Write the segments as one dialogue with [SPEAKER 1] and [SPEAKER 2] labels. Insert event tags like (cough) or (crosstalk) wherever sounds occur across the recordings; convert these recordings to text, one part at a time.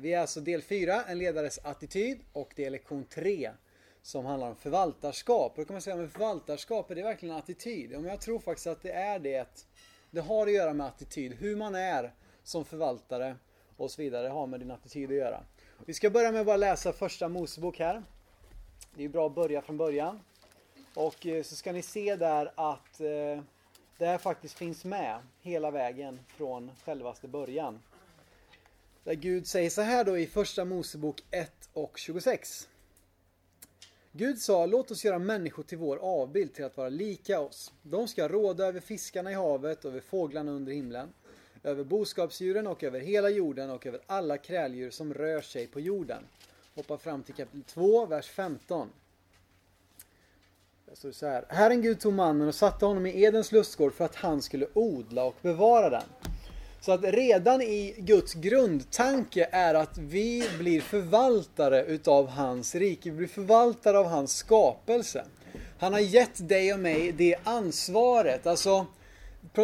[SPEAKER 1] Vi är alltså del 4, en ledares attityd och det är lektion 3 som handlar om förvaltarskap. Och då kan man säga men förvaltarskap, är det verkligen en attityd? Ja, men jag tror faktiskt att det är det. Det har att göra med attityd, hur man är som förvaltare och så vidare Det har med din attityd att göra. Vi ska börja med att bara läsa första Mosebok här. Det är bra att börja från början. Och eh, så ska ni se där att eh, det här faktiskt finns med hela vägen från självaste början. Där Gud säger så här då i första Mosebok 1 och 26. Gud sa, låt oss göra människor till vår avbild till att vara lika oss. De ska råda över fiskarna i havet och över fåglarna under himlen, över boskapsdjuren och över hela jorden och över alla kräldjur som rör sig på jorden. Hoppa fram till kapitel 2, vers 15. Där står det så här. Herren Gud tog mannen och satte honom i Edens lustgård för att han skulle odla och bevara den. Så att redan i Guds grundtanke är att vi blir förvaltare utav hans rike. Vi blir förvaltare av hans skapelse. Han har gett dig och mig det ansvaret. Alltså,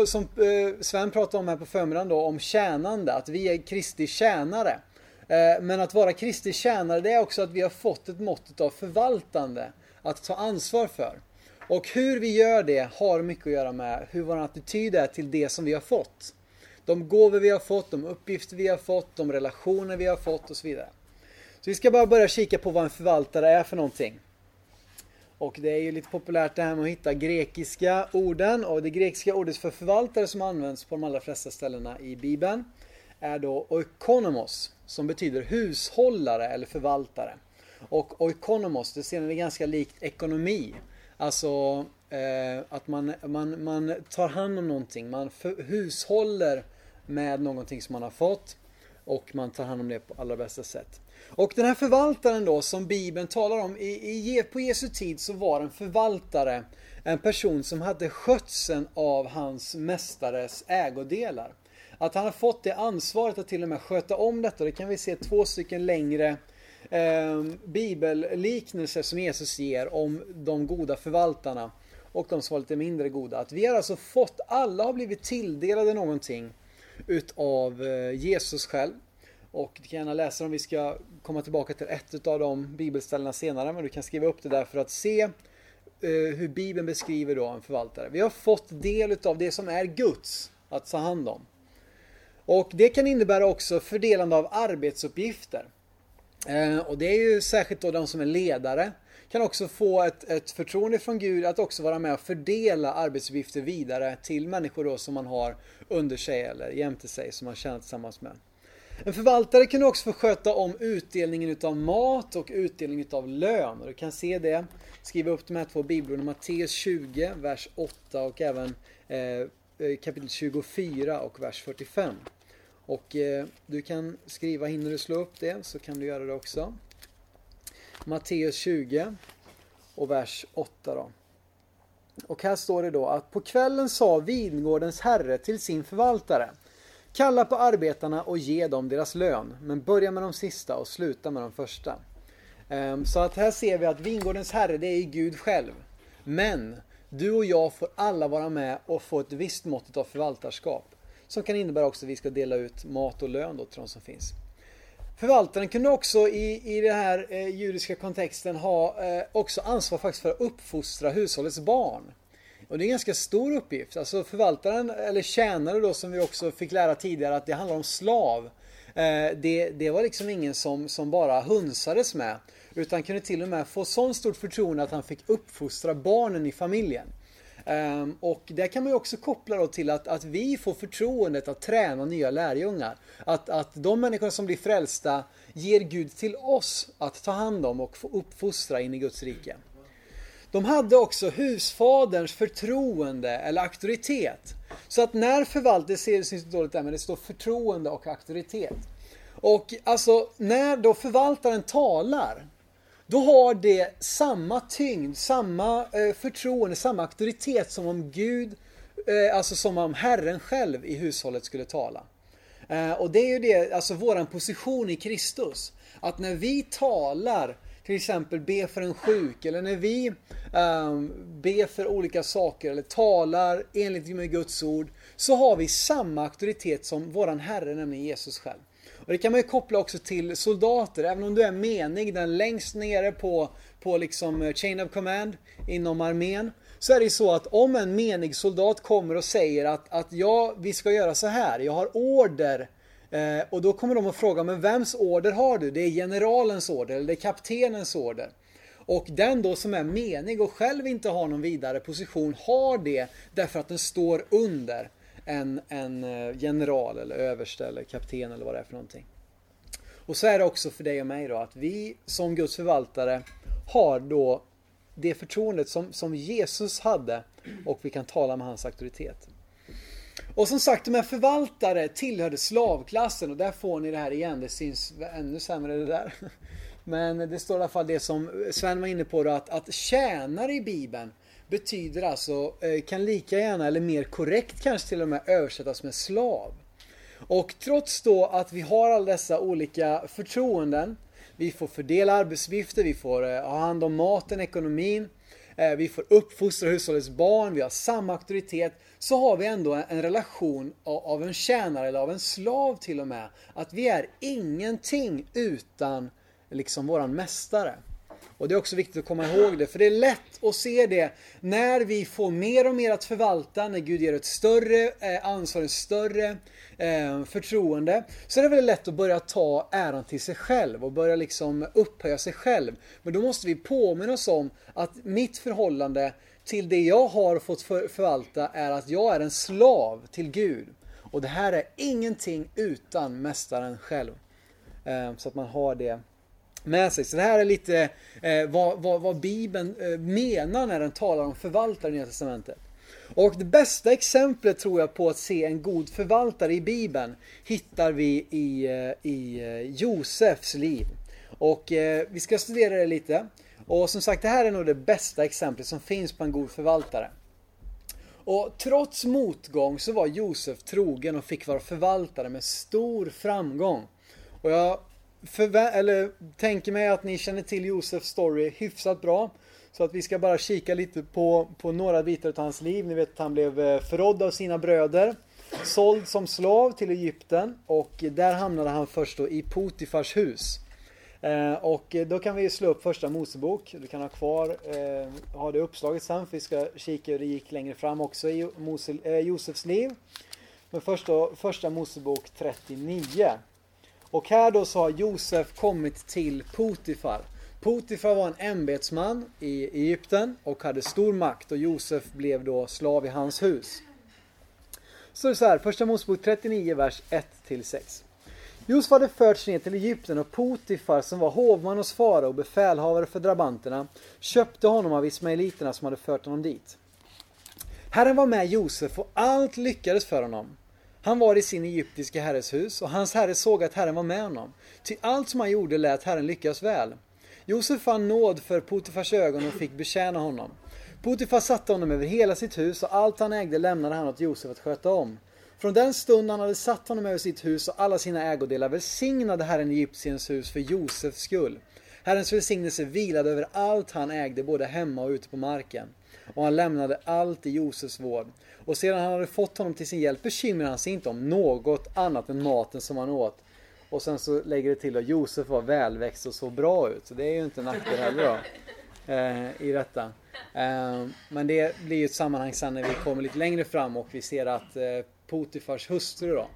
[SPEAKER 1] som eh, Sven pratade om här på förmiddagen då, om tjänande. Att vi är Kristi tjänare. Eh, men att vara Kristi tjänare, det är också att vi har fått ett mått av förvaltande. Att ta ansvar för. Och hur vi gör det har mycket att göra med hur vår attityd är till det som vi har fått. De gåvor vi har fått, de uppgifter vi har fått, de relationer vi har fått och så vidare. Så vi ska bara börja kika på vad en förvaltare är för någonting. Och det är ju lite populärt det här med att hitta grekiska orden och det grekiska ordet för förvaltare som används på de allra flesta ställena i Bibeln är då oikonomos som betyder hushållare eller förvaltare. Och oikonomos, det ser ni ganska likt ekonomi. Alltså eh, att man, man, man tar hand om någonting, man för, hushåller med någonting som man har fått och man tar hand om det på allra bästa sätt. Och den här förvaltaren då som Bibeln talar om, i, i, på Jesu tid så var en förvaltare en person som hade skötseln av hans mästares ägodelar. Att han har fått det ansvaret att till och med sköta om detta, det kan vi se två stycken längre eh, bibelliknelser som Jesus ger om de goda förvaltarna och de som var lite mindre goda. Att vi har alltså fått, alla har blivit tilldelade någonting utav eh, Jesus själv. Och du kan gärna läsa om vi ska komma tillbaka till ett av de bibelställena senare. Men du kan skriva upp det där för att se eh, hur Bibeln beskriver då en förvaltare. Vi har fått del utav det som är Guds att ta hand om. Och det kan innebära också fördelande av arbetsuppgifter. Eh, och det är ju särskilt då de som är ledare kan också få ett, ett förtroende från Gud att också vara med och fördela arbetsuppgifter vidare till människor då som man har under sig eller jämte sig som man tjänar tillsammans med. En förvaltare kan också få sköta om utdelningen utav mat och utdelning utav lön. Och du kan se det, skriva upp de här två bibelorna, Matteus 20, vers 8 och även eh, eh kapitel 24 och vers 45. Och eh, du kan skriva, hinner du slå upp det så kan du göra det också. Matteus 20 och vers 8 då. Och här står det då att på kvällen sa vingårdens herre till sin förvaltare Kalla på arbetarna och ge dem deras lön, men börja med de sista och sluta med de första. Ehm, så att här ser vi att vingårdens herre, det är Gud själv. Men du och jag får alla vara med och få ett visst mått av förvaltarskap. Som kan innebära också att vi ska dela ut mat och lön då till de som finns. Förvaltaren kunde också i, i den här eh, judiska kontexten ha eh, också ansvar faktiskt för att uppfostra hushållets barn. Och det är en ganska stor uppgift. Alltså förvaltaren, eller tjänare då som vi också fick lära tidigare att det handlar om slav. Eh, det, det var liksom ingen som, som bara hunsades med. Utan kunde till och med få sån stort förtroende att han fick uppfostra barnen i familjen. Um, och det kan man ju också koppla då till att, att vi får förtroendet att träna nya lärjungar. Att, att de människor som blir frälsta ger Gud till oss att ta hand om och få uppfostra in i Guds rike. De hade också husfaderns förtroende eller auktoritet. Så att när förvaltare ser det inte dåligt där men det står förtroende och auktoritet. Och alltså när då förvaltaren talar då har det samma tyngd, samma eh, förtroende, samma auktoritet som om Gud, eh, alltså som om Herren själv i hushållet skulle tala. Eh, och det är ju det, alltså våran position i Kristus. Att när vi talar, till exempel be för en sjuk eller när vi ehm, um, ber för olika saker eller talar enligt med Guds ord så har vi samma auktoritet som våran Herre, nämligen Jesus själv. Och det kan man ju koppla också till soldater, även om du är menig, den längst nere på, på liksom eh, chain of command inom armén. Så är det ju så att om en menig soldat kommer och säger att, att ja, vi ska göra så här, jag har order. Eh, och då kommer de att fråga, men vems order har du? Det är generalens order eller det är kaptenens order. Och den då som är menig och själv inte har någon vidare position har det därför att den står under en, en eh, general eller överste eller kapten eller vad det är för någonting. Och så är det också för dig och mig då att vi som Guds förvaltare har då det förtroendet som, som Jesus hade och vi kan tala med hans auktoritet. Och som sagt, de här förvaltare tillhörde slavklassen och där får ni det här igen. Det syns ännu sämre det där. (laughs) Men det står i alla fall det som Sven var inne på då att, att tjänare i Bibeln betyder alltså, eh, kan lika gärna eller mer korrekt kanske till och med översättas med slav. Och trots då att vi har alla dessa olika förtroenden, vi får fördela arbetsuppgifter, vi får eh, ha hand om maten, ekonomin, eh, vi får uppfostra hushållets barn, vi har samma auktoritet, så har vi ändå en relation av en tjänare eller av en slav till och med. Att vi är ingenting utan liksom våran mästare. Och det är också viktigt att komma ihåg det, för det är lätt att se det när vi får mer och mer att förvalta, när Gud ger ett större eh, ansvar, ett större eh, förtroende. Så är det väldigt lätt att börja ta äran till sig själv och börja liksom upphöja sig själv. Men då måste vi påminna oss om att mitt förhållande till det jag har fått förvalta är att jag är en slav till Gud. Och det här är ingenting utan Mästaren själv. Eh, så att man har det med sig. Så det här är lite eh, vad, vad, vad Bibeln eh, menar när den talar om förvaltare i Nya Testamentet. Och det bästa exemplet tror jag på att se en god förvaltare i Bibeln hittar vi i, eh, i eh, Josefs liv. Och eh, vi ska studera det lite. Och som sagt, det här är nog det bästa exemplet som finns på en god förvaltare. Och trots motgång så var Josef trogen och fick vara förvaltare med stor framgång. Och jag eller, tänker mig att ni känner till Josefs story hyfsat bra. Så att vi ska bara kika lite på, på några bitar av hans liv. Ni vet att han blev eh, förrådd av sina bröder. Såld som slav till Egypten och där hamnade han först då i Potifars hus. Eh, och då kan vi slå upp första Mosebok. Du kan ha kvar, eh, ha det uppslaget sen för vi ska kika hur det gick längre fram också i Mose, eh, Josefs liv. Men först då, första Mosebok 39. Och här då så har Josef kommit till Potifar. Potifar var en ämbetsman i Egypten och hade stor makt och Josef blev då slav i hans hus. Så det är så här, första Mosebok 39, vers 1-6. Josef hade förts ner till Egypten och Potifar som var hovman hos farao och befälhavare för drabanterna köpte honom av ismaeliterna som hade fört honom dit. Herren var med Josef och allt lyckades för honom. Han var i sin egyptiska herres hus och hans herre såg att Herren var med honom. Till allt som han gjorde lät Herren lyckas väl. Josef fann nåd för Potifars ögon och fick betjäna honom. Potifar satte honom över hela sitt hus och allt han ägde lämnade han åt Josef att sköta om. Från den stund han hade satt honom över sitt hus och alla sina ägodelar välsignade Herren Egyptiens hus för Josefs skull. Herrens välsignelse vilade över allt han ägde både hemma och ute på marken. Och han lämnade allt i Josefs vård. Och sedan han hade fått honom till sin hjälp bekymrade han sig inte om något annat än maten som han åt. Och sen så lägger det till att Josef var välväxt och såg bra ut. Så det är ju inte en nackdel heller då. Eh, I detta. Eh, men det blir ju ett sammanhang sen när vi kommer lite längre fram och vi ser att eh, Potifars hustru då.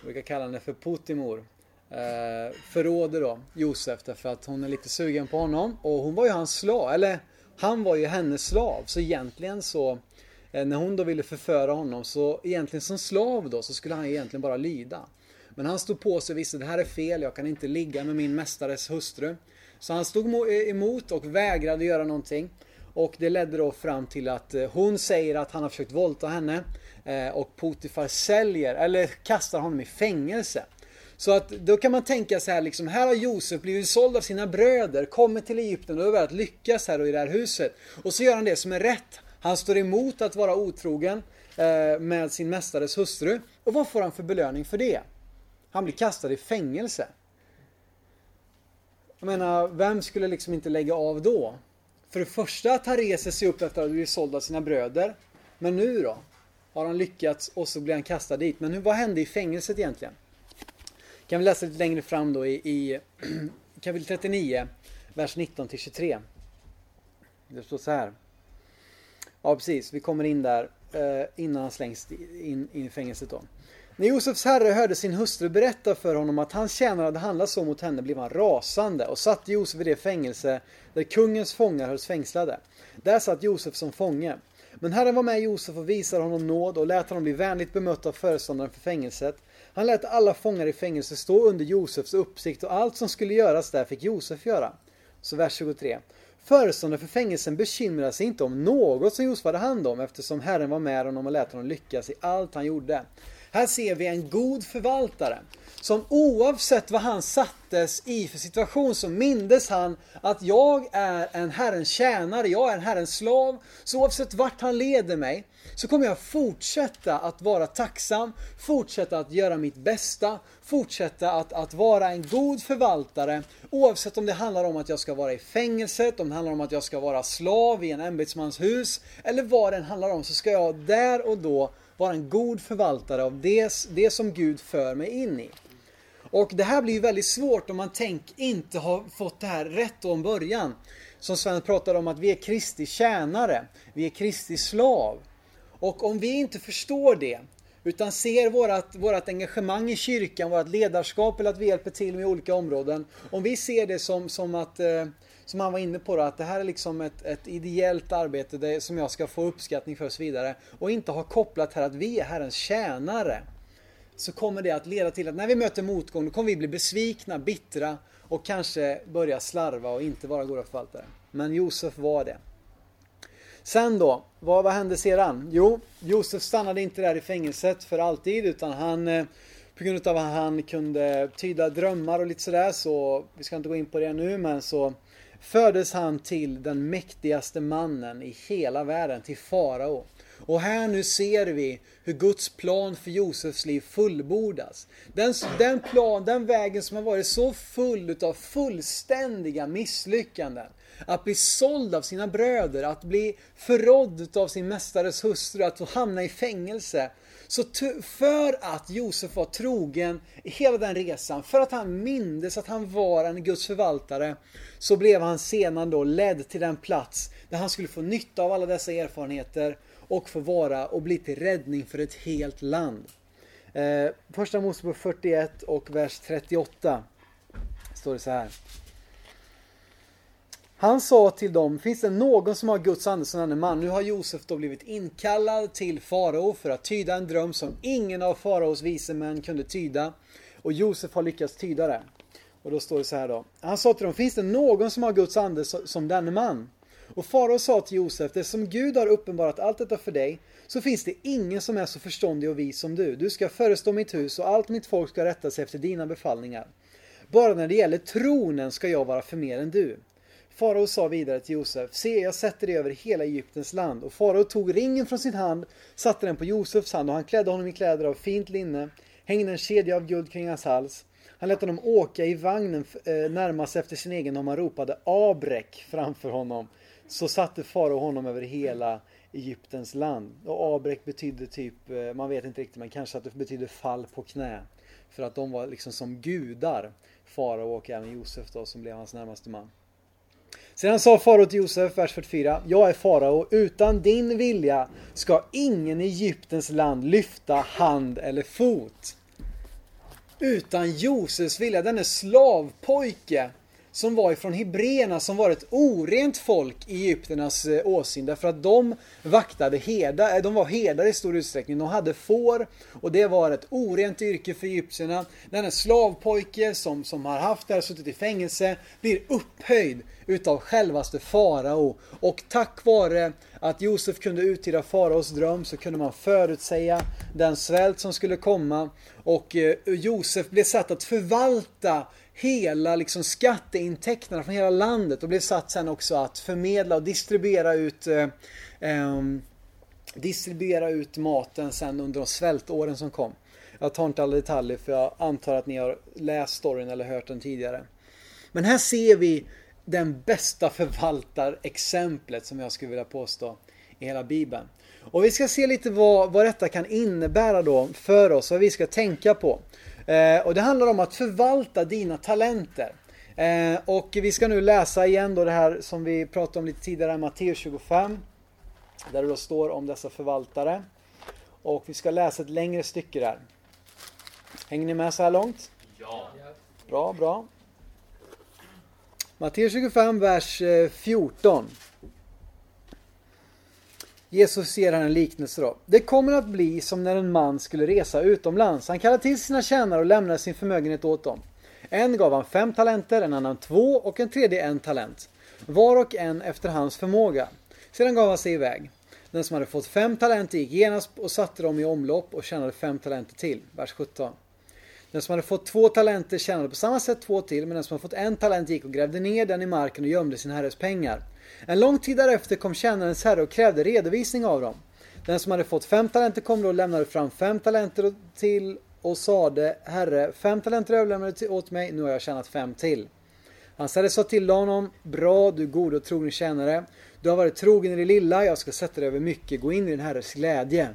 [SPEAKER 1] Vi brukar kalla henne för Potimor. Eh, förråder då Josef därför att hon är lite sugen på honom. Och hon var ju hans slav. Eller han var ju hennes slav. Så egentligen så eh, när hon då ville förföra honom så egentligen som slav då så skulle han egentligen bara lyda. Men han stod på sig och visste det här är fel, jag kan inte ligga med min mästares hustru. Så han stod eh, emot och vägrade göra någonting. Och det ledde då fram till att eh, hon säger att han har försökt våldta henne. Och Potifar säljer, eller kastar honom i fängelse. Så att då kan man tänka så här liksom, här har Josef blivit såld av sina bröder, kommit till Egypten och över lyckas här och i det här huset. Och så gör han det som är rätt. Han står emot att vara otrogen eh, med sin mästares hustru. Och vad får han för belöning för det? Han blir kastad i fängelse. Jag menar, vem skulle liksom inte lägga av då? För det första att han reser sig upp efter att ha blivit såld av sina bröder. Men nu då? Har han lyckats och så blir han kastad dit. Men vad hände i fängelset egentligen? Kan vi läsa lite längre fram då i, i (clears throat) kapitel 39, vers 19 till 23. Det står så här. Ja precis, vi kommer in där eh, innan han slängs in, in i fängelset då. När Josefs herre hörde sin hustru berätta för honom att hans tjänare hade handlat så mot henne blev han rasande och satte Josef i det fängelse där kungens fångar hölls fängslade. Där satt Josef som fånge. Men Herren var med Josef och visade honom nåd och lät honom bli vänligt bemött av föreståndaren för fängelset. Han lät alla fångar i fängelset stå under Josefs uppsikt och allt som skulle göras där fick Josef göra. Så vers 23. Föreståndaren för fängelsen bekymrade sig inte om något som Josef hade hand om eftersom Herren var med honom och lät honom lyckas i allt han gjorde. Här ser vi en god förvaltare som oavsett vad han sattes i för situation så mindes han att jag är en Herrens tjänare, jag är en Herrens slav. Så oavsett vart han leder mig så kommer jag fortsätta att vara tacksam, fortsätta att göra mitt bästa, fortsätta att, att vara en god förvaltare oavsett om det handlar om att jag ska vara i fängelset, om det handlar om att jag ska vara slav i en ämbetsmans hus eller vad det handlar om så ska jag där och då vara en god förvaltare av det, det som Gud för mig in i. Och det här blir ju väldigt svårt om man tänk inte har fått det här rätt om början. Som Sven pratade om att vi är Kristi tjänare, vi är Kristi slav. Och om vi inte förstår det, utan ser vårat, vårat engagemang i kyrkan, vårt ledarskap eller att vi hjälper till med olika områden. Om vi ser det som, som att eh, som han var inne på då, att det här är liksom ett, ett ideellt arbete det, som jag ska få uppskattning för och så vidare. Och inte ha kopplat här att vi är Herrens tjänare. Så kommer det att leda till att när vi möter motgång, då kommer vi bli besvikna, bittra och kanske börja slarva och inte vara goda förvaltare. Men Josef var det. Sen då, vad, vad hände sedan? Jo, Josef stannade inte där i fängelset för alltid utan han eh, på grund av att han kunde tyda drömmar och lite sådär så, vi ska inte gå in på det nu men så fördes han till den mäktigaste mannen i hela världen, till farao. Och här nu ser vi hur Guds plan för Josefs liv fullbordas. Den, den plan, den vägen som har varit så full utav fullständiga misslyckanden. Att bli såld av sina bröder, att bli förrådd av sin mästares hustru, att hamna i fängelse. Så för att Josef var trogen i hela den resan, för att han mindes att han var en Guds förvaltare, så blev han sedan då ledd till den plats där han skulle få nytta av alla dessa erfarenheter och få vara och bli till räddning för ett helt land. Eh, första Mosebok 41 och vers 38 står det så här. Han sa till dem, finns det någon som har Guds ande som denne man? Nu har Josef då blivit inkallad till farao för att tyda en dröm som ingen av faraos vise män kunde tyda. Och Josef har lyckats tyda det. Och då står det så här då. Han sa till dem, finns det någon som har Guds ande som denne man? Och farao sa till Josef, det som Gud har uppenbarat allt detta för dig, så finns det ingen som är så förståndig och vis som du. Du ska förestå mitt hus och allt mitt folk ska rätta sig efter dina befallningar. Bara när det gäller tronen ska jag vara för mer än du. Farao sa vidare till Josef, se jag sätter dig över hela Egyptens land. Och farao tog ringen från sin hand, satte den på Josefs hand och han klädde honom i kläder av fint linne, hängde en kedja av guld kring hans hals. Han lät honom åka i vagnen eh, närmast efter sin egen och man ropade Abrek framför honom. Så satte farao honom över hela Egyptens land. Och Abrek betydde typ, eh, man vet inte riktigt, men kanske att det betydde fall på knä. För att de var liksom som gudar, farao och även Josef då som blev hans närmaste man. Sedan sa farao till Josef, vers 44. Jag är farao, utan din vilja ska ingen i Egyptens land lyfta hand eller fot. Utan Josefs vilja, denne slavpojke som var ifrån hebreerna som var ett orent folk i Egyptiernas eh, åsyn därför att de vaktade herdar, eh, de var herdar i stor utsträckning. De hade får och det var ett orent yrke för egyptierna. Denna slavpojke som, som har haft det här, suttit i fängelse, blir upphöjd utav självaste farao. Och tack vare att Josef kunde uttyda faraos dröm så kunde man förutsäga den svält som skulle komma. Och eh, Josef blev satt att förvalta hela liksom skatteintäkterna från hela landet och blev satt sen också att förmedla och distribuera ut eh, eh, distribuera ut maten sen under de svältåren som kom. Jag tar inte alla detaljer för jag antar att ni har läst storyn eller hört den tidigare. Men här ser vi den bästa förvaltarexemplet som jag skulle vilja påstå i hela Bibeln. Och vi ska se lite vad, vad detta kan innebära då för oss, vad vi ska tänka på. Och det handlar om att förvalta dina talenter. Och vi ska nu läsa igen då det här som vi pratade om lite tidigare, Matteus 25. Där det då står om dessa förvaltare. Och vi ska läsa ett längre stycke där. Hänger ni med så här långt?
[SPEAKER 2] Ja.
[SPEAKER 1] Bra, bra. Matteus 25, vers eh, 14. Jesus ger här en liknelse då. Det kommer att bli som när en man skulle resa utomlands. Han kallade till sina tjänare och lämnade sin förmögenhet åt dem. En gav han fem talenter, en annan två och en tredje en talent. Var och en efter hans förmåga. Sedan gav han sig iväg. Den som hade fått fem talenter gick genast och satte dem i omlopp och tjänade fem talenter till. Vers 17. Den som hade fått två talenter tjänade på samma sätt två till, men den som hade fått en talent gick och grävde ner den i marken och gömde sin herres pengar. En lång tid därefter kom tjänarens herre och krävde redovisning av dem. Den som hade fått fem talenter kom då och lämnade fram fem talenter till och sade Herre, fem talenter överlämnade åt mig, nu har jag tjänat fem till. Hans herre sa till honom, bra du gode och trogne tjänare. Du har varit trogen i det lilla, jag ska sätta dig över mycket, gå in i din herres glädje.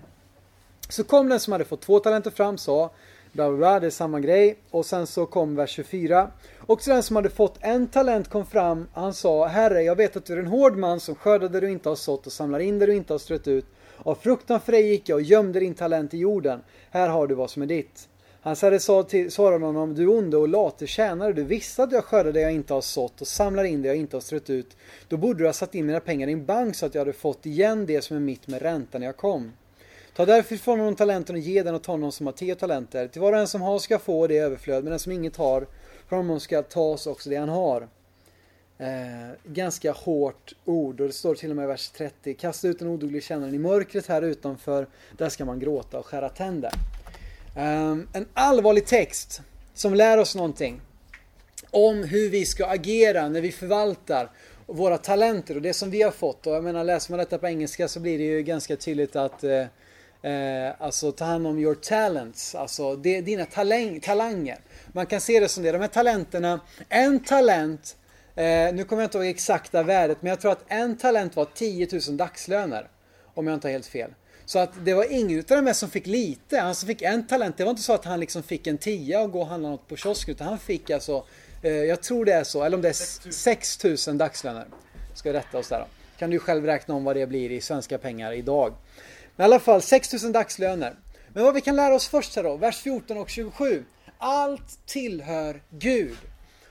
[SPEAKER 1] Så kom den som hade fått två talenter fram, sa bla bla bla, det är samma grej. Och sen så kom vers 24. Och så den som hade fått en talent kom fram, han sa Herre, jag vet att du är en hård man som skördar det du inte har sått och samlar in det du inte har strött ut. Av fruktan för dig gick jag och gömde din talent i jorden. Här har du vad som är ditt. Hans herre sa till, svarade honom, du onde och late tjänare, du visste att jag skördar det jag inte har sått och samlar in det jag inte har strött ut. Då borde du ha satt in mina pengar i en bank så att jag hade fått igen det som är mitt med räntan när jag kom. Ta därför ifrån honom talenten och ge den åt honom som har tio talenter. Till var och en som har ska få det överflöd, men den som inget har, från honom ska tas också det han har. Eh, ganska hårt ord och det står till och med i vers 30. Kasta ut den oduglige tjänaren i mörkret här utanför, där ska man gråta och skära tänder. Eh, en allvarlig text som lär oss någonting om hur vi ska agera när vi förvaltar våra talenter och det som vi har fått. Och jag menar, läser man detta på engelska så blir det ju ganska tydligt att eh, Eh, alltså ta hand om your talents, alltså det, dina talang, talanger. Man kan se det som det, de här talenterna, en talent, eh, nu kommer jag inte ihåg exakta värdet, men jag tror att en talent var 10 000 dagslöner. Om jag inte har helt fel. Så att det var ingen utav de här som fick lite, han som fick en talent, det var inte så att han liksom fick en tia och gå och handla något på kiosken, utan han fick alltså, eh, jag tror det är så, eller om det är 6 000 dagslöner. Ska vi rätta oss där då. Kan du själv räkna om vad det blir i svenska pengar idag. Men i alla fall 6000 dagslöner. Men vad vi kan lära oss först här då, vers 14 och 27. Allt tillhör Gud.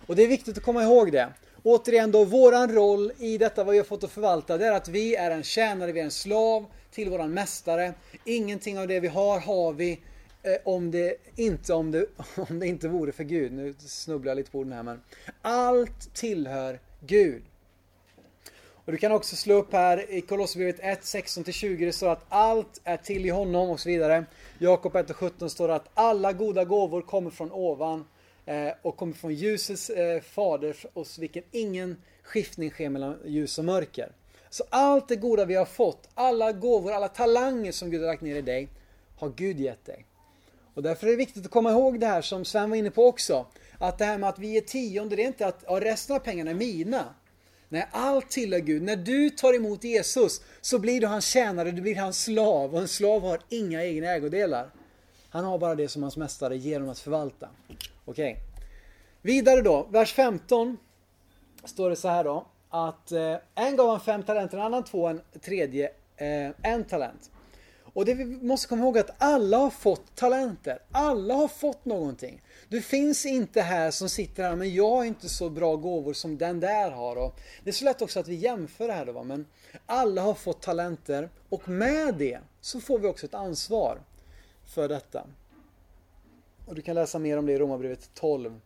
[SPEAKER 1] Och det är viktigt att komma ihåg det. Återigen då, våran roll i detta vad vi har fått att förvalta, det är att vi är en tjänare, vi är en slav till våran mästare. Ingenting av det vi har, har vi eh, om det inte, om det, (laughs) om det inte vore för Gud. Nu snubblar jag lite på orden här men. Allt tillhör Gud. Och du kan också slå upp här i Kolosserbrevet 1, 16-20. Det står att allt är till i honom och så vidare. Jakob 1 och 17 står att alla goda gåvor kommer från ovan eh, och kommer från ljusets eh, fader hos vilken ingen skiftning sker mellan ljus och mörker. Så allt det goda vi har fått, alla gåvor, alla talanger som Gud har lagt ner i dig, har Gud gett dig. Och därför är det viktigt att komma ihåg det här som Sven var inne på också. Att det här med att vi är tionde, det är inte att ja, resten av pengarna är mina. Nej, allt tillhör Gud. När du tar emot Jesus så blir du hans tjänare, du blir hans slav och en slav har inga egna ägodelar. Han har bara det som hans mästare ger honom att förvalta. Okej. Okay. Vidare då, vers 15 står det så här då att eh, en gav han fem talenter, en annan två, en tredje eh, en talent. Och det vi måste komma ihåg att alla har fått talenter. Alla har fått någonting. Du finns inte här som sitter här, men jag har inte så bra gåvor som den där har. Och det är så lätt också att vi jämför det här då, men alla har fått talenter och med det så får vi också ett ansvar för detta. Och du kan läsa mer om det i Romarbrevet 12.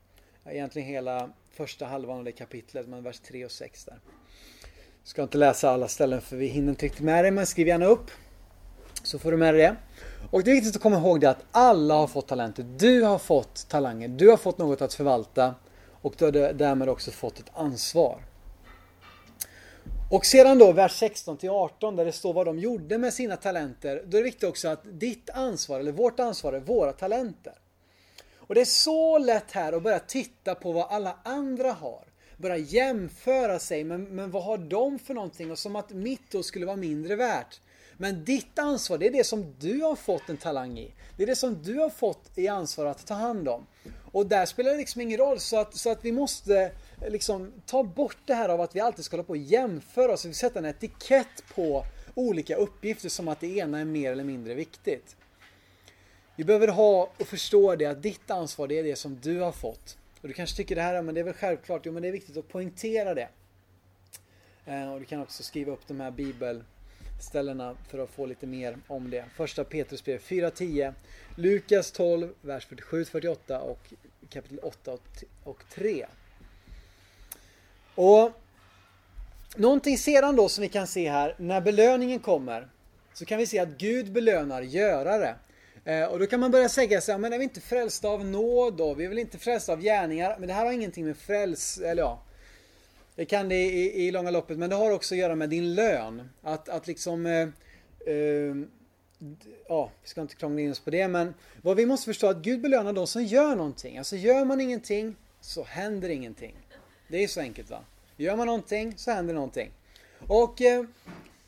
[SPEAKER 1] Egentligen hela första halvan av det kapitlet, men vers 3 och 6 där. Ska inte läsa alla ställen för vi hinner inte riktigt med det, men skriv gärna upp. Så får du med dig det. Och det är viktigt att komma ihåg det att alla har fått talenter. Du har fått talanger, du har fått något att förvalta och du har därmed också fått ett ansvar. Och sedan då vers 16 till 18 där det står vad de gjorde med sina talenter. Då är det viktigt också att ditt ansvar, eller vårt ansvar, är våra talenter. Och det är så lätt här att börja titta på vad alla andra har. Börja jämföra sig, men, men vad har de för någonting? Och som att mitt då skulle vara mindre värt. Men ditt ansvar, det är det som du har fått en talang i. Det är det som du har fått i ansvar att ta hand om. Och där spelar det liksom ingen roll så att, så att vi måste eh, liksom ta bort det här av att vi alltid ska hålla på och jämföra oss. Vi sätter en etikett på olika uppgifter som att det ena är mer eller mindre viktigt. Vi behöver ha och förstå det att ditt ansvar det är det som du har fått. Och du kanske tycker det här, men det är väl självklart. Jo, men det är viktigt att poängtera det. Eh, och du kan också skriva upp de här bibel ställena för att få lite mer om det. Första Petrusbrev 4.10, Lukas 12, vers 47-48 och kapitel 8 och 3. Och någonting sedan då som vi kan se här, när belöningen kommer så kan vi se att Gud belönar görare. Eh, och då kan man börja säga sig, men är vi inte frälsta av nåd då? Vi är väl inte frälsta av gärningar? Men det här har ingenting med fräls, eller ja. Det kan det i, i långa loppet, men det har också att göra med din lön. Att, att liksom eh, eh, ja, vi ska inte krångla in oss på det, men vad vi måste förstå är att Gud belönar de som gör någonting. Alltså gör man ingenting så händer ingenting. Det är så enkelt va. Gör man någonting så händer någonting. Och, eh,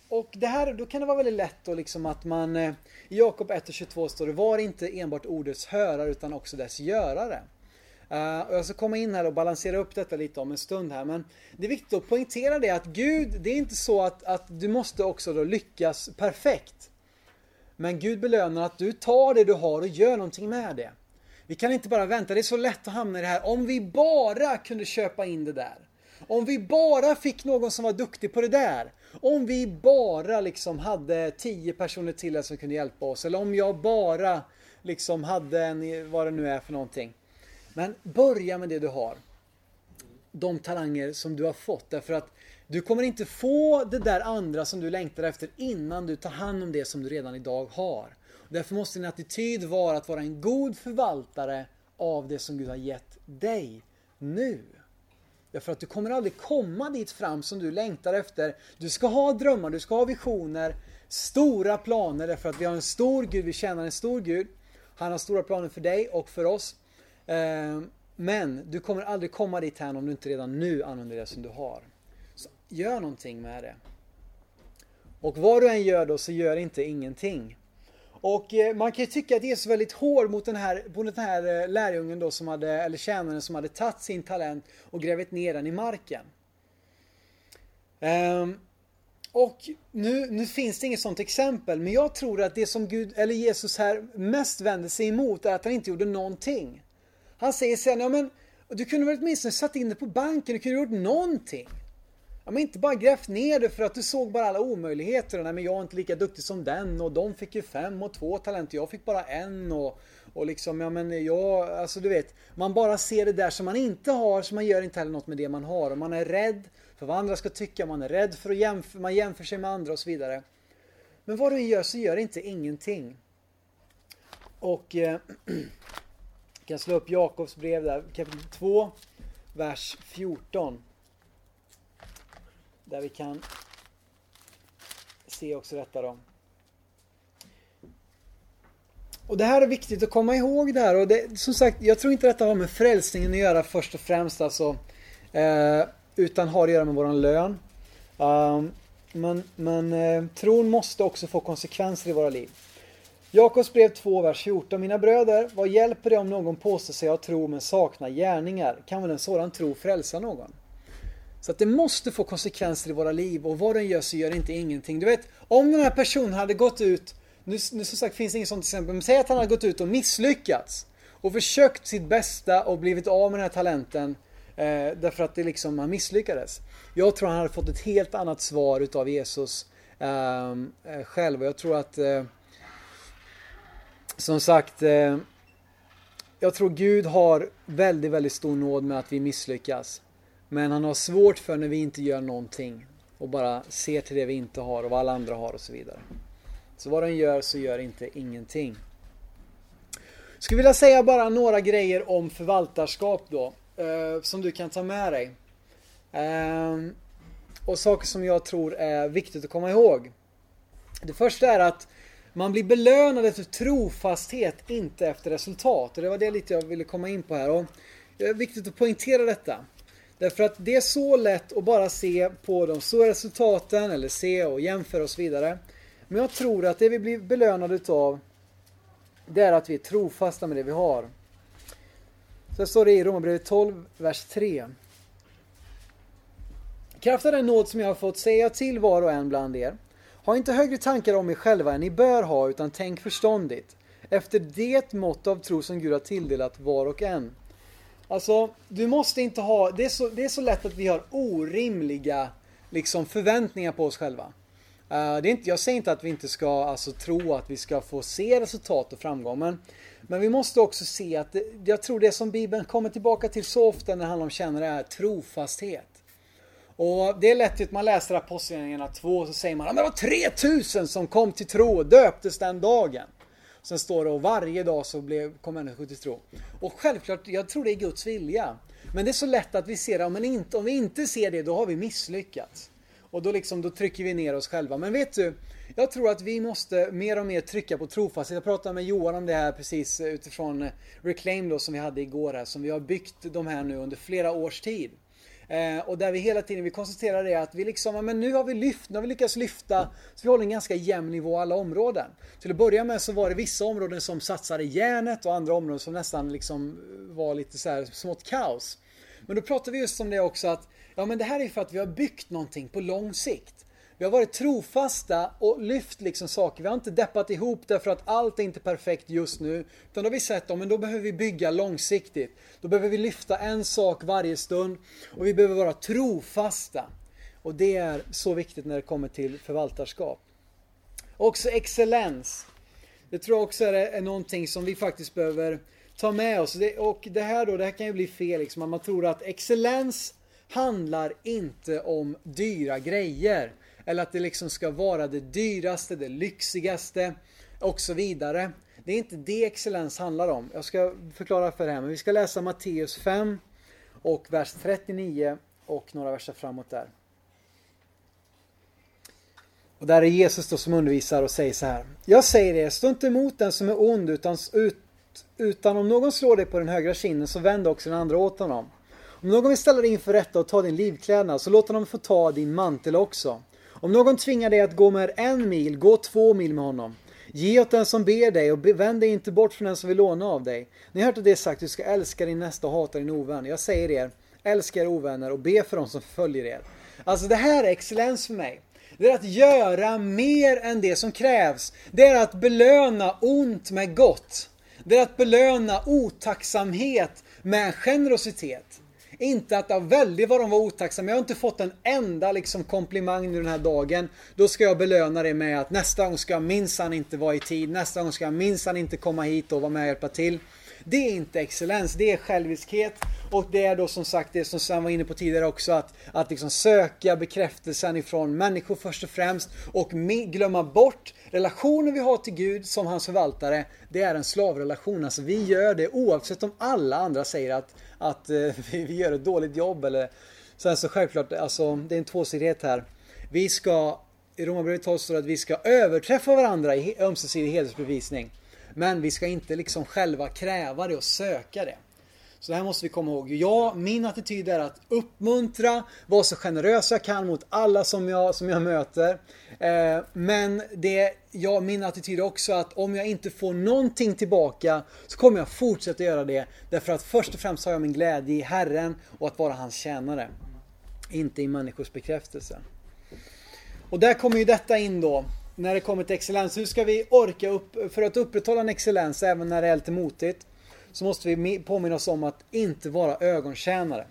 [SPEAKER 1] och det här, då kan det vara väldigt lätt då liksom att man eh, i Jakob 1.22 står det Var inte enbart ordets hörare utan också dess görare. Uh, jag ska komma in här och balansera upp detta lite om en stund här men det är viktigt att poängtera det att Gud, det är inte så att, att du måste också då lyckas perfekt. Men Gud belönar att du tar det du har och gör någonting med det. Vi kan inte bara vänta, det är så lätt att hamna i det här. Om vi bara kunde köpa in det där. Om vi bara fick någon som var duktig på det där. Om vi bara liksom hade tio personer till som kunde hjälpa oss. Eller om jag bara liksom hade en, vad det nu är för någonting. Men börja med det du har. De talanger som du har fått. Därför att du kommer inte få det där andra som du längtar efter innan du tar hand om det som du redan idag har. Därför måste din attityd vara att vara en god förvaltare av det som Gud har gett dig nu. Därför att du kommer aldrig komma dit fram som du längtar efter. Du ska ha drömmar, du ska ha visioner, stora planer därför att vi har en stor Gud, vi tjänar en stor Gud. Han har stora planer för dig och för oss. Ehm, men du kommer aldrig komma dit här om du inte redan nu använder det som du har. Så gör någonting med det. Och vad du än gör då så gör inte ingenting. Och eh, man kan ju tycka att Jesus är väldigt hård mot den här, mot den här eh, lärjungen då som hade, eller tjänaren som hade tagit sin talent och grävt ner den i marken. Um, och nu, nu finns det inget sånt exempel, men jag tror att det som Gud, eller Jesus här mest vänder sig emot är att han inte gjorde någonting. Han säger sen, ja men du kunde väl åtminstone satt in det på banken, du kunde gjort någonting. Ja, men inte bara grävt ner det för att du såg bara alla omöjligheter. Nej, men jag är inte lika duktig som den och de fick ju fem och två talenter. Jag fick bara en och, och liksom, ja men jag, alltså du vet. Man bara ser det där som man inte har så man gör inte heller något med det man har. Och man är rädd för vad andra ska tycka. Man är rädd för att jämföra, man jämför sig med andra och så vidare. Men vad du än gör så gör inte ingenting. Och eh, (clears throat) kan slå upp Jakobs brev där, kapitel 2, vers 14. Där vi kan se också detta då. Och det här är viktigt att komma ihåg det här och det, som sagt, jag tror inte detta har med frälsningen att göra först och främst alltså. Eh, utan har att göra med våran lön. Um, men men eh, tron måste också få konsekvenser i våra liv. Jakobs brev 2, vers 14. Mina bröder, vad hjälper det om någon påstår sig ha tro men saknar gärningar? Kan väl en sådan tro frälsa någon? Så att det måste få konsekvenser i våra liv och vad den gör så gör det inte ingenting. Du vet, om den här personen hade gått ut, nu, nu som sagt finns det inget sånt exempel, men säg att han hade gått ut och misslyckats och försökt sitt bästa och blivit av med den här talenten eh, därför att det liksom, han misslyckades. Jag tror han hade fått ett helt annat svar utav Jesus ehm, eh, själv och jag tror att eh, som sagt eh, jag tror Gud har väldigt, väldigt stor nåd med att vi misslyckas. Men han har svårt för när vi inte gör någonting och bara ser till det vi inte har och vad alla andra har och så vidare. Så vad den gör så gör inte ingenting. Skulle vilja säga bara några grejer om förvaltarskap då. Eh, som du kan ta med dig. Eh, och saker som jag tror är viktigt att komma ihåg. Det första är att man blir belönad efter trofasthet, inte efter resultat. Och det var det lite jag ville komma in på här. Och det är viktigt att poängtera detta. Därför att det är så lätt att bara se på de stora resultaten eller se och jämföra och så vidare. Men jag tror att det vi blir belönade utav det är att vi är trofasta med det vi har. Så står det i Romarbrevet 12, vers 3. Kraft av den nåd som jag har fått säga till var och en bland er. Ha inte högre tankar om er själva än ni bör ha, utan tänk förståndigt. Efter det mått av tro som Gud har tilldelat var och en. Alltså, du måste inte ha... Det är så, det är så lätt att vi har orimliga liksom, förväntningar på oss själva. Uh, det är inte, jag säger inte att vi inte ska alltså, tro att vi ska få se resultat och framgång, men, men vi måste också se att det, jag tror det som Bibeln kommer tillbaka till så ofta när det handlar om tjänare är trofasthet. Och det är lätt att man läser Apostlagärningarna 2 och så säger man att det var 3000 som kom till tro och döptes den dagen. Sen står det och varje dag så blev, kom människor till tro. Och självklart, jag tror det är Guds vilja. Men det är så lätt att vi ser det, men inte, om vi inte ser det, då har vi misslyckats. Och då, liksom, då trycker vi ner oss själva. Men vet du, jag tror att vi måste mer och mer trycka på trofasthet. Jag pratade med Johan om det här precis eh, utifrån eh, Reclaim då som vi hade igår här, som vi har byggt de här nu under flera års tid. Eh, och där vi hela tiden vi konstaterar det att vi liksom, men nu har vi lyft, nu har vi lyckats lyfta så vi håller en ganska jämn nivå alla områden. Till att börja med så var det vissa områden som satsade järnet och andra områden som nästan liksom var lite så här smått kaos. Men då pratar vi just om det också att ja men det här är för att vi har byggt någonting på lång sikt. Vi har varit trofasta och lyft liksom saker. Vi har inte deppat ihop därför att allt är inte perfekt just nu. Utan då har vi sett att då behöver vi bygga långsiktigt. Då behöver vi lyfta en sak varje stund. Och vi behöver vara trofasta. Och det är så viktigt när det kommer till förvaltarskap. Också excellens. Det tror jag också är någonting som vi faktiskt behöver ta med oss. Och det här då, det här kan ju bli fel liksom. Man tror att excellens handlar inte om dyra grejer. Eller att det liksom ska vara det dyraste, det lyxigaste och så vidare. Det är inte det excellens handlar om. Jag ska förklara för det här, men vi ska läsa Matteus 5 och vers 39 och några verser framåt där. Och där är Jesus då som undervisar och säger så här. Jag säger er, stå inte emot den som är ond utan, ut, utan om någon slår dig på den högra kinden så vänd också den andra åt honom. Om någon vill ställa dig inför rätta och ta din livklädnad så låt honom få ta din mantel också. Om någon tvingar dig att gå med en mil, gå två mil med honom. Ge åt den som ber dig och vänd dig inte bort från den som vill låna av dig. Ni har hört att det är sagt, du ska älska din nästa och hata din ovän. Jag säger er, älska er ovänner och be för dem som följer er. Alltså det här är excellens för mig. Det är att göra mer än det som krävs. Det är att belöna ont med gott. Det är att belöna otacksamhet med generositet. Inte att, jag väldigt vad de var otacksamma. Jag har inte fått en enda liksom komplimang nu den här dagen. Då ska jag belöna det med att nästa gång ska jag minsann inte vara i tid. Nästa gång ska jag minsann inte komma hit och vara med och hjälpa till. Det är inte excellens, det är själviskhet. Och det är då som sagt det som Sven var inne på tidigare också att, att liksom söka bekräftelsen ifrån människor först och främst och glömma bort relationen vi har till Gud som hans förvaltare. Det är en slavrelation. Alltså vi gör det oavsett om alla andra säger att att eh, (laughs) vi gör ett dåligt jobb eller Sen så självklart, alltså det är en tvåsidighet här. Vi ska, i Romarbrevet 12 står det att vi ska överträffa varandra i ömsesidig hedersbevisning. Men vi ska inte liksom själva kräva det och söka det. Så det här måste vi komma ihåg. Ja, min attityd är att uppmuntra, vara så generös jag kan mot alla som jag, som jag möter. Eh, men det, ja, min attityd är också att om jag inte får någonting tillbaka så kommer jag fortsätta göra det. Därför att först och främst har jag min glädje i Herren och att vara hans tjänare. Inte i människors bekräftelse. Och där kommer ju detta in då. När det kommer till excellens. Hur ska vi orka upp för att upprätthålla en excellens även när det är lite motigt? så måste vi påminna oss om att inte vara ögontjänare.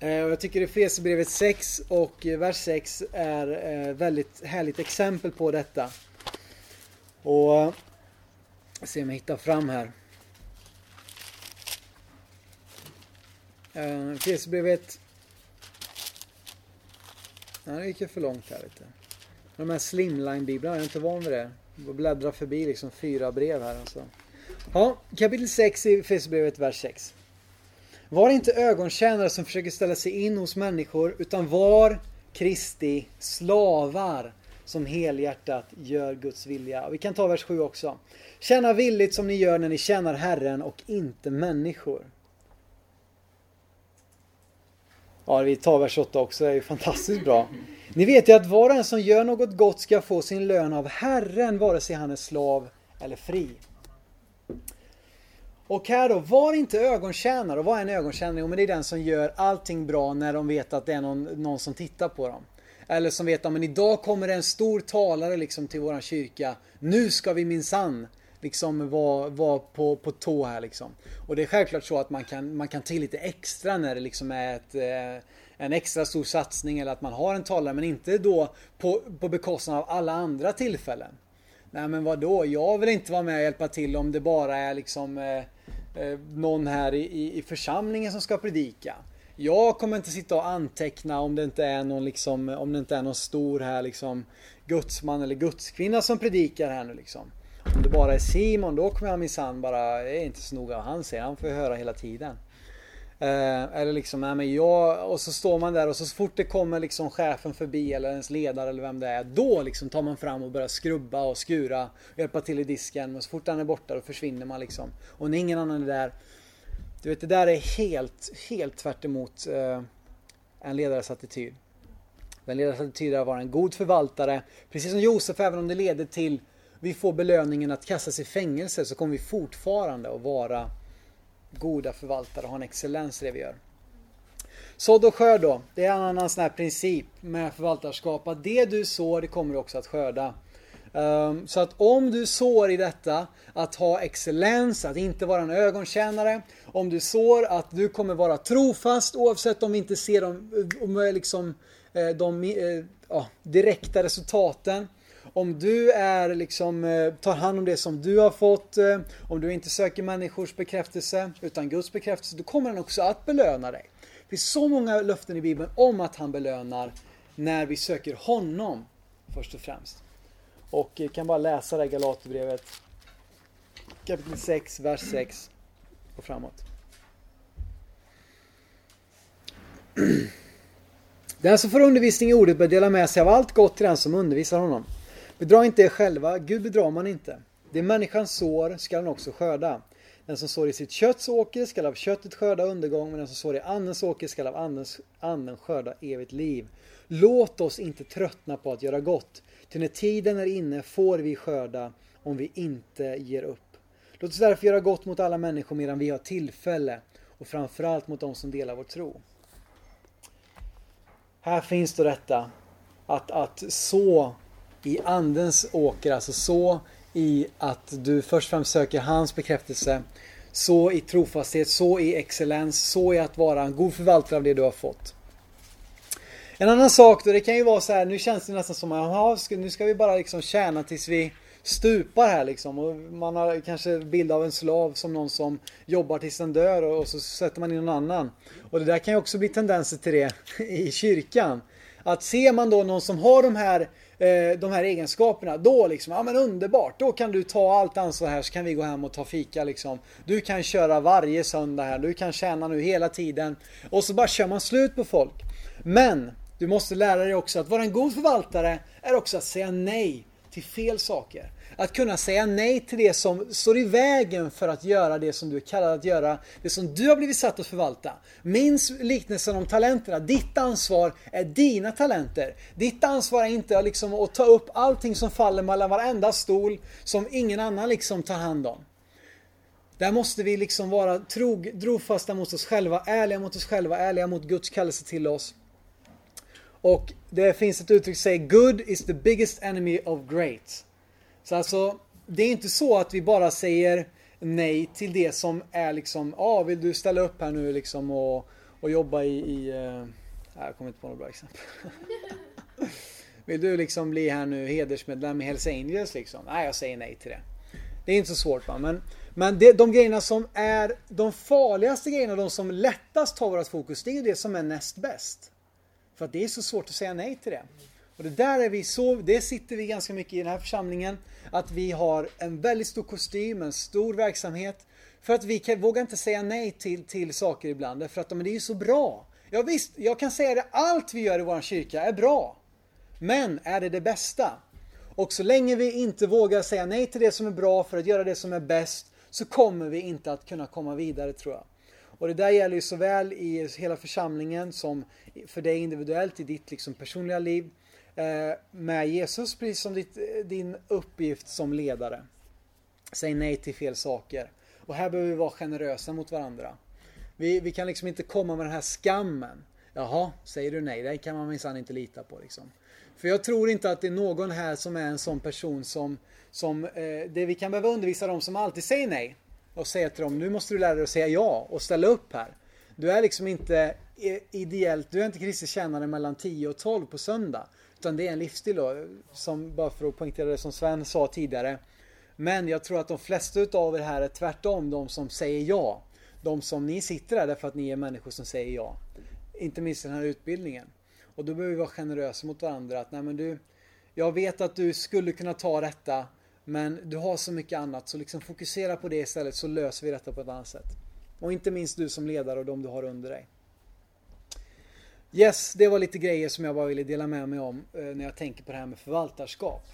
[SPEAKER 1] Eh, jag tycker Efesierbrevet 6 och vers 6 är eh, väldigt härligt exempel på detta. Och jag se om jag hittar fram här. Efesierbrevet Ja, det gick ju för långt här lite. De här slimline-biblarna, jag är inte van vid det. Jag bläddrar förbi liksom fyra brev här. Alltså. Ja, kapitel 6 i Efesierbrevet, vers 6. Var inte ögontjänare som försöker ställa sig in hos människor, utan var Kristi slavar som helhjärtat gör Guds vilja. Vi kan ta vers 7 också. Tjäna villigt som ni gör när ni tjänar Herren och inte människor. Ja, vi tar vers 8 också, det är ju fantastiskt bra. Ni vet ju att var och en som gör något gott ska få sin lön av Herren, vare sig han är slav eller fri. Och här då, var inte ögontjänare. Och vad är en ögontjänare? Jo, men det är den som gör allting bra när de vet att det är någon, någon som tittar på dem. Eller som vet att men idag kommer det en stor talare liksom till våran kyrka. Nu ska vi minsann liksom vara var på, på tå här liksom. Och det är självklart så att man kan, man kan ta lite extra när det liksom är ett, eh, en extra stor satsning eller att man har en talare men inte då på, på bekostnad av alla andra tillfällen. Nej men vadå, då? jag vill inte vara med och hjälpa till om det bara är liksom eh, eh, någon här i, i församlingen som ska predika. Jag kommer inte sitta och anteckna om det inte är någon liksom, om det inte är någon stor här liksom gudsman eller gudskvinna som predikar här nu liksom. Om det bara är Simon då kommer jag minsann bara, det är inte så noga vad han säger, han får höra hela tiden. Eh, eller liksom, nej men jag, och så står man där och så fort det kommer liksom chefen förbi eller ens ledare eller vem det är. Då liksom tar man fram och börjar skrubba och skura och hjälpa till i disken. Men så fort han är borta då försvinner man liksom. Och när ingen annan är där. Du vet det där är helt, helt tvärt emot eh, en ledares attityd. En ledares attityd är att vara en god förvaltare. Precis som Josef, även om det leder till vi får belöningen att kastas i fängelse så kommer vi fortfarande att vara goda förvaltare och ha en excellens i det vi gör. Sådd och skörd då, det är en annan sån här princip med förvaltarskap att det du sår det kommer du också att skörda. Um, så att om du sår i detta att ha excellens, att inte vara en ögontjänare, om du sår att du kommer vara trofast oavsett om vi inte ser de, eh, om eh, liksom, eh, de, de ja, direkta resultaten om du är liksom, eh, tar hand om det som du har fått, eh, om du inte söker människors bekräftelse utan Guds bekräftelse, då kommer han också att belöna dig. Det finns så många löften i Bibeln om att han belönar när vi söker honom först och främst. Och jag kan bara läsa det här Galaterbrevet kapitel 6, vers 6 och framåt. (clears throat) Den som får undervisning i ordet bör dela med sig av allt gott till den som undervisar honom. Bedra inte er själva, Gud bedrar man inte. Det människan sår skall han också skörda. Den som sår i sitt kötts åker skall av köttet skörda undergång, men den som sår i andens åker skall av andens, anden skörda evigt liv. Låt oss inte tröttna på att göra gott, till när tiden är inne får vi skörda om vi inte ger upp. Låt oss därför göra gott mot alla människor medan vi har tillfälle och framförallt mot de som delar vår tro. Här finns då detta att, att så i andens åker, alltså så i att du först och främst söker hans bekräftelse, så i trofasthet, så i excellens, så i att vara en god förvaltare av det du har fått. En annan sak då, det kan ju vara så här, nu känns det nästan som att nu ska vi bara liksom tjäna tills vi stupar här liksom. Och man har kanske bild av en slav som någon som jobbar tills den dör och så sätter man in någon annan. Och det där kan ju också bli tendenser till det (laughs) i kyrkan. Att ser man då någon som har de här Eh, de här egenskaperna, då liksom, ja men underbart, då kan du ta allt ansvar här så kan vi gå hem och ta fika liksom. Du kan köra varje söndag här, du kan tjäna nu hela tiden. Och så bara kör man slut på folk. Men du måste lära dig också att vara en god förvaltare är också att säga nej till fel saker. Att kunna säga nej till det som står i vägen för att göra det som du är kallad att göra. Det som du har blivit satt att förvalta. Minns liknelsen om talenterna. Ditt ansvar är dina talenter. Ditt ansvar är inte liksom att ta upp allting som faller mellan varenda stol som ingen annan liksom tar hand om. Där måste vi liksom vara trog, trofasta mot oss själva, ärliga mot oss själva, ärliga mot Guds kallelse till oss. Och det finns ett uttryck som säger Good is the biggest enemy of great. Så alltså, det är inte så att vi bara säger nej till det som är liksom, ja ah, vill du ställa upp här nu liksom och, och jobba i, i uh, jag kommer inte på något bra exempel. (laughs) vill du liksom bli här nu hedersmedlem i Hells Angels liksom? Nej, jag säger nej till det. Det är inte så svårt va, men, men det, de grejerna som är de farligaste grejerna, de som lättast tar vårt fokus, det är ju det som är näst bäst. För att det är så svårt att säga nej till det. Och det där är vi så, det sitter vi ganska mycket i den här församlingen. Att vi har en väldigt stor kostym, en stor verksamhet. För att vi kan, vågar inte säga nej till, till saker ibland. För att men det är ju så bra. Ja, visst, jag kan säga det, allt vi gör i vår kyrka är bra. Men är det det bästa? Och så länge vi inte vågar säga nej till det som är bra för att göra det som är bäst så kommer vi inte att kunna komma vidare tror jag. Och det där gäller ju såväl i hela församlingen som för dig individuellt i ditt liksom personliga liv. Eh, med Jesus precis som ditt, din uppgift som ledare. Säg nej till fel saker. Och här behöver vi vara generösa mot varandra. Vi, vi kan liksom inte komma med den här skammen. Jaha, säger du nej? Det kan man minsann inte lita på liksom. För jag tror inte att det är någon här som är en sån person som, som eh, det vi kan behöva undervisa dem som alltid säger nej. Och säga till dem, nu måste du lära dig att säga ja och ställa upp här. Du är liksom inte eh, ideellt, du är inte kristet tjänare mellan 10 och 12 på söndag. Utan det är en livsstil då, som bara för att poängtera det som Sven sa tidigare. Men jag tror att de flesta utav er här är tvärtom de som säger ja. De som ni sitter här därför att ni är människor som säger ja. Inte minst den här utbildningen. Och då behöver vi vara generösa mot varandra. Att nej men du, jag vet att du skulle kunna ta detta. Men du har så mycket annat så liksom fokusera på det istället så löser vi detta på ett annat sätt. Och inte minst du som ledare och de du har under dig. Yes, det var lite grejer som jag bara ville dela med mig om eh, när jag tänker på det här med förvaltarskap.